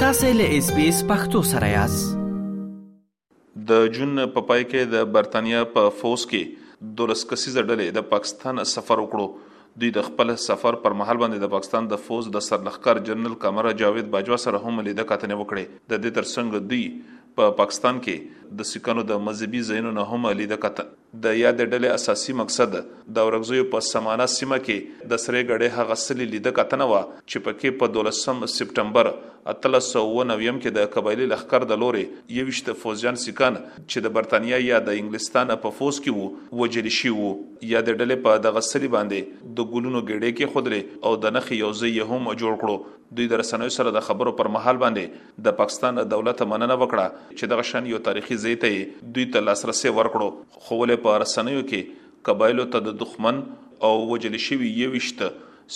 تاسو له اس بي اس پختو سره یاست د جون په پای کې د برتانیا په فوز کې دولس کسیزه ډلې د پاکستان سفر وکړو دوی د خپل سفر پر مهال باندې د پاکستان د فوز د سرلخکر جنرال کامرا جاوید باجوا سره هم لیده کتنې وکړې د دې ترڅنګ دوی په پاکستان کې د سکانو د مذهبي ځایونو نه هم لیده کته د یاد ډلې اساسي مقصد د اورکزیو په سمانه سیمه کې د سرې ګړې هغه سلی لیده کتنه وه چې پکې په 12 سپټمبر 1390 کې د قبایلي لښکر د لورې 21 فوځیان سکان چې د برتانیا یا د انګلستان په فوځ کې وو وجل شي وو یاد ډلې په دغه سلی باندې د ګلونو ګډې کې خدلې او د نخي یوځای هم جوړ کړو دوی د رسنیو سره د خبرو پر مهال باندې د پاکستان له دولته مننه وکړه چې دغه شان یو تاریخي ځای ته یې دوی ته لاسرسی ورکړو خو ولې په رسنیو کې قبایلو ته د دښمن او وجل شوي یوشت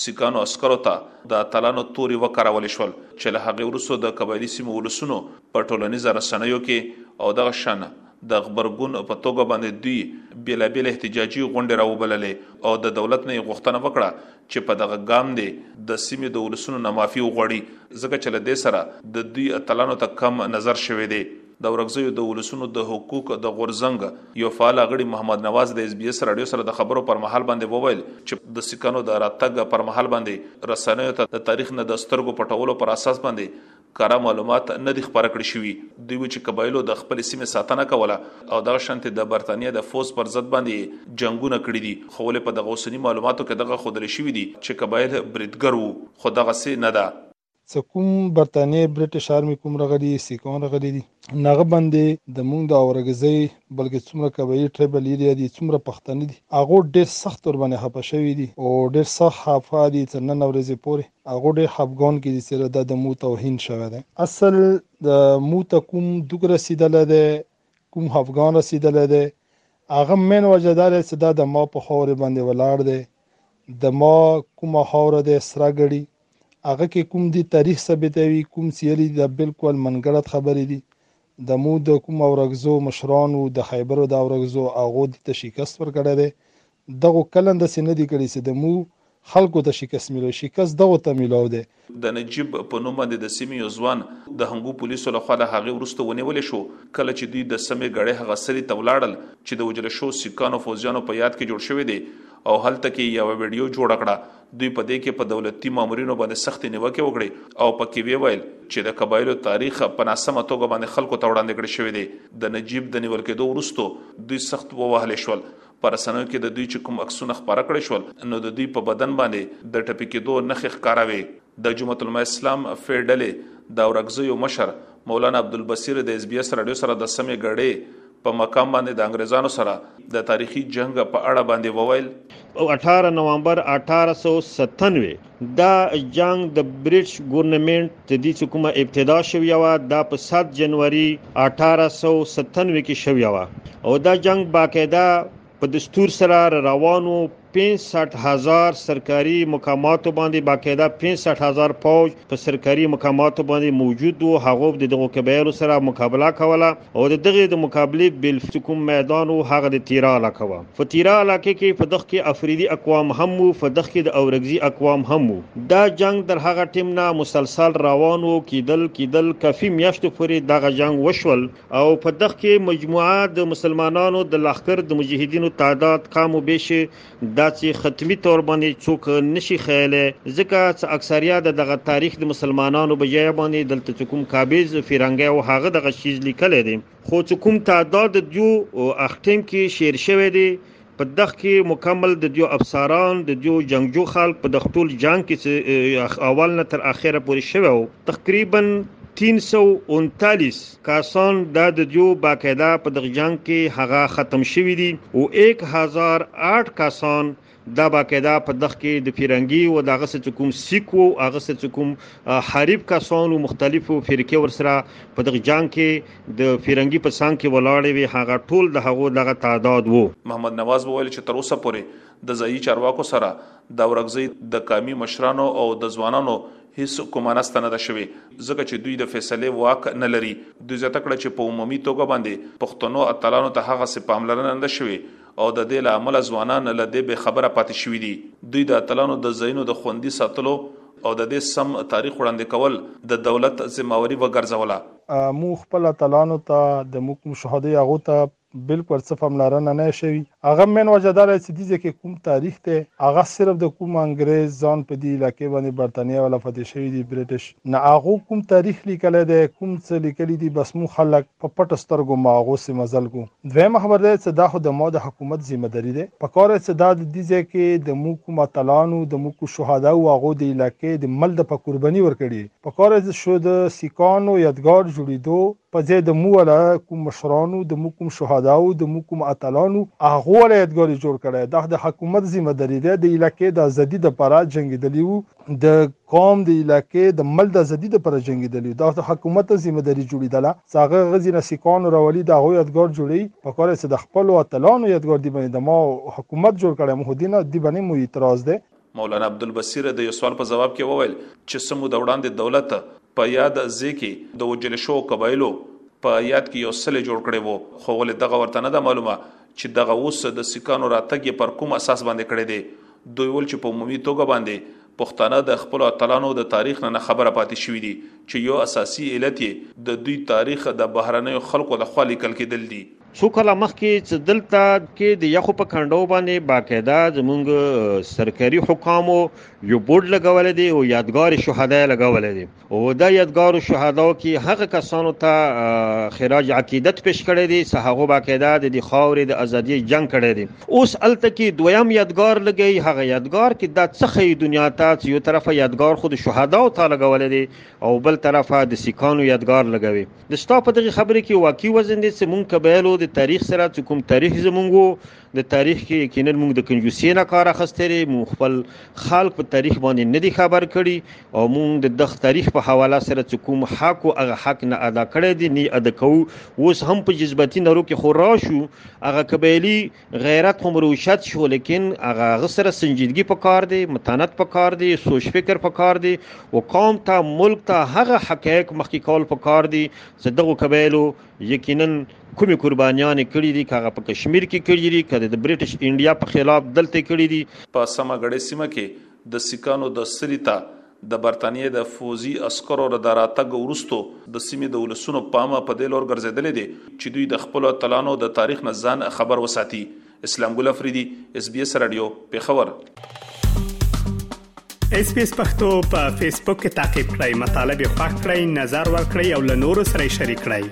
سیکانو عسکرو ته د اتلانو توري وکارول شول چې له هغې وروسته د قبایلي سیمو ولسونو په ټولنیزه رسنیو کې او دغه شان د غبرګون په توګه باندې دوی بیلابیل احتجاجي غونډې راوبللې او د دولت نه یې غوښتنه وکړه چې په دغه ګام دې د سیمې د ولسونو نه معافي وغواړي، ځکه چې له دې سره د دوی اتلانو ته کم نظر شوی دی. د اورکزیو د ولسونو د حقوق د غورځنګ یو فعال غړي محمد نواز د ایس بي ایس راډیو سره د خبرو پر مهال باندې وویل چې د سیکانو د راتګ پر مهال باندې رسنیو ته د تاریخ نه د سترګو پټولو پر اساس باندې کره معلومات نه دي خپاره کړي شوي. دوی وي چې قبایلو د خپلې سیمې ساتنه کوله او دغه شانتې د برتانیې د فوځ پر ضد باندې یې جنګونه کړي دي خو ولې په دغه اوسني معلوماتو کې دغه ښودل شوي دي چې قبایل بریدګر وو خو دغه سې نه ده. څه کوم برتانیې بریټش آرمي کوم رغلي سیکون رغلي دي نه هغه باندې د مونږ د اورګزۍ بلکې څومره قبایلي ټریبل ایریا دي څومره پښتنه دي هغو ډیر سخت ورباندې خپه شوي دي او ډیر سخت خفه دي تر ننه ورځې پورې. هغو ډیر خپګان کی دی سره دا د مو توهین شوه دی. اصل د مو ته کوم دوک رسیدلی دی کوم خپګان رسیدلی دی هغه مین وجه دا دی څه دا د ما په خاورې باندې ولاړ دی د ما کومه خاوره دی سره ګړی هغه کی کوم دی تاریخ ثبتوی کوم څیری دی دا بلکول منګړت خبری دی د مو د کوم اورکزو مشرانو د خیبرو د اورکزو هغو دی ته شکست ورکړی دی دغو کلن دسې نه دي کړي سې د مو خلکو ته شکست ملو شکست دغو ته ملو دی. د نجیب په نوم باندې د سیمې یو ځوان د هنګو پولیسو له خوا له هغې وروسته ونیول شو کله چې دوی د سمې ګړۍ هغه سري ته ولاړل چې د وژل شوو سیکانو فوځیانو په یاد کې جوړ شوی دی او هلته کې یې یوه ویډیو جوړه کړه دوی په دې کې په دولتي مامورینو باندې سختې نیوکې وکړې او په کې ویې ویل چې د قبایلو تاریخ په ناسمه توګه باندې خلکو ته وړاندې کړی شوی دی د نجیب د نیول کیدو وروسته دوی سخت ووهل شول په رسنیو کې د دوی چې کوم عکسونه خپاره کړی شول نو د دوی په بدن باندې د ټپي کېدو نښې ښکاره وې د جمعه العلماء اسلام فی ډلې د اورګزیو مشر مولانا عبدالبصیر د اس بي اس رادیو سره د سمې ګړې په مقام باندې د انګريزانو سره د تاریخي جنگ په اړه باندې وویل او 18 نومبر 1897 دا جنګ د برټش ګورنمنټ د دې چې کومه ابتدا شوې و دا په 7 جنوري 1897 کې شوې و او دا جنګ باقاعده په دستور سره روانو 65000 سرکاري مقاماتو باندې باقاعده 65000 پوج په سرکاري مقاماتو باندې موجود وو هغه د دغو کبایرو سره مقابله کوله او د دغه د مقابلې بلفت کوم میدان او هغه د تیرا علاقه وه په تیرا علاقه کې په دغه کې افریدي اقوام هم وو په دغه کې د اورګزي اقوام هم وو دا جنگ در هغه ټیم نه مسلسل روان وو کیدل کیدل کافي میاشتو پورې دغه جنگ وشول او په دغه کې مجموعه د مسلمانانو د لخر د مجاهدینو تعداد کم او بیش دا چې ختمي تور باندې څوک نشي خیاله ځکه چې اکثریا د دغه تاریخ د مسلمانانو بجای باندې دلته چې کوم کابیز فیرنګي او هغه دغه شیز لیکل دي خو چې کوم تعداد د دیو اختیم کې شیر شوی دی په دغه کې مکمل د دیو افسران د دیو جنگجو خلک په دغه ټول جنگ کې اول نه تر اخره پورې شوی تقریبا 339 کسان دا د جو باقاعده په دغه جنگ کې هغه ختم شوی دي او 1008 کسان دا باقاعده په دغه کې د پیرنګي او دغه څه کوم سیکو هغه څه کوم حریب کسان او مختلفو فرقې ورسره په دغه جنگ کې د پیرنګي په څنګ کې ولاړې وي هغه ټول د هغو دغه تعداد وو محمد نواز وویل چې تر اوسه پورې د ځایي چارواکو سره د ورکزۍ د قامي مشرانو او د ځوانانو هیڅ کومه ناسته نه ده شوې، ځکه چې دوی د فیصلې واک نه لري. دوی زیاته کړه چې په عمومي توګه باندې پښتنو اتلانو ته هغسې پاملرنه نه ده شوې او د دې له امله ځوانان له دې بې خبره پاتې شوي دي. دوی د اتلانو د ځایونو د خوندي ساتلو او د دې سم تاریخ وړاندې کول د دولت ذمه واري وګرځوله. موږ خپل اتلانو ته، د موږ کوم شهداء هغو ته بلکل څه پاملرنه نه شوي هغه مین وجه دا ده چه دی ځای کې کوم تاریخ دی هغه صرف د کوم انګریز ځان په دی علاقه باندې برتانیا والا فتح شوی دی بریټش نه هغو کوم تاریخ لیکلی دی کوم څه لیکلی دی بس موږ خلک په پټو سترګو ما هغو سه مزل کو دویمه خبره دا چه دا خو د ما د حکومت ذمه داری دی پکار ده چه دا د دی ځای کې د موږ کوم اتلانو د موږ کو شهدا وو هغو د علاقه د مل د پا قربانی ورکړی پکار ده چه شو د سیکانو یدګار جوړیدو په ځای د موږ له کوم مشرانو، د موږ کوم شهداو، د موږ کوم اتلانو، هغو له یادګاري جوړ کړی، دا د حکومت ذمه داري ده، د علاقې د ازادي لپاره جنګېدلي وو، د قوم، د علاقې، د ملت د ازادي لپاره جنګېدلي وو، دا د حکومت ذمه داري جوړېدله، څه هغه هغه ځینه سیکان راولي، د هغو یادګار جوړوي، په کار یې څه د خپلو اتلانو یادګار دي باندې د ما حکومت جوړ کړی، موږ خو دې نه، دې باندې مو اعتراض دی. مولانا عبدالبصیر د یو سوال په ځواب کې وویل چې څه موده وړاندې دولت په یاد ځای کې د وجل شوو قبایلو په یاد کې یو سلی جوړ کړی وو خو ولې دغه ورته نه ده معلومه چې دغه اوس د سیکانو راتګ یې پر کوم اساس باندې کړی دی دوی ول چې په عمومي توګه باندې پښتانه د خپل اتلانو د تاریخ نه نه خبره پاتې شوې دي چې یو اساسي علت یې د دوی تاریخ د بهرنیو خلکو لخوا لیکل کېدل دي څو کاله مخکې چې دلته کې د یخو په کانډو باندې باقاعده زمونږ سرکاري حکامو یو بورډ لګولې دی او یادګار شهدا لګولې دی او دا یادګار شهدا کې هغه کسانو ته خراج عقیدت پیش کړی دی چې هغه باقاعده د خاورې د ازادي جنگ کړی دی اوس الته کې دویم یادګار لګی هغه یادګار کې د څخه دنیا ته یو طرف یادګار خود شهدا او تعالی لګولې دی او بل طرف د سیکانو یادګار لګوي د ستا په دغه خبره کې واقعي وزن دی چې مونږ قبایلو د تاریخ سره چې کوم تاریخ زمونږ وو د تاریخ کې یقینا مونږ د کنجوسۍ نه کار اخیستی مو خپل خلک په تاریخ باندې نه دی خبر کړي او مونږ د دغه تاریخ په حواله سره چې کوم حق او هغه حق نه ادا کړی دی نه ادا کوو اوس هم په جذباتي نارو کې خورا شو هغه قبایلي غیرت خو مروشت شو لیکن هغه هغه سره سنجیدګي پکار دی متانت پکار دی سوچ فکر پکار دی او قوم ته ملک ته هغه حقایق مخکې کول پکار دی چې دغه قبایلو یقینا کومې قربانیانې کړې دي کاغه په کشمیر کې کړې دي کله د برټش انډیا په خلاف دلته کړې دي په سمګړې سیمه کې د سکانو د سری ته د برتانیې د فوځي عسکرو له د راتګ وروسته د سیمې د ولسونو پام په دې لور ګرځېدلی دی چې دوی د خپلو اتلانو د تاریخ نه ځان خبر وساتي. اسلام ګل افریدي، اس بي اس رادیو، پېښور. اس بي اس پښتو په فیسبوک کې تا کې پلی مطلب یو فاک کړئ نظر ور کړئ او له نورو سره شریک کړئ.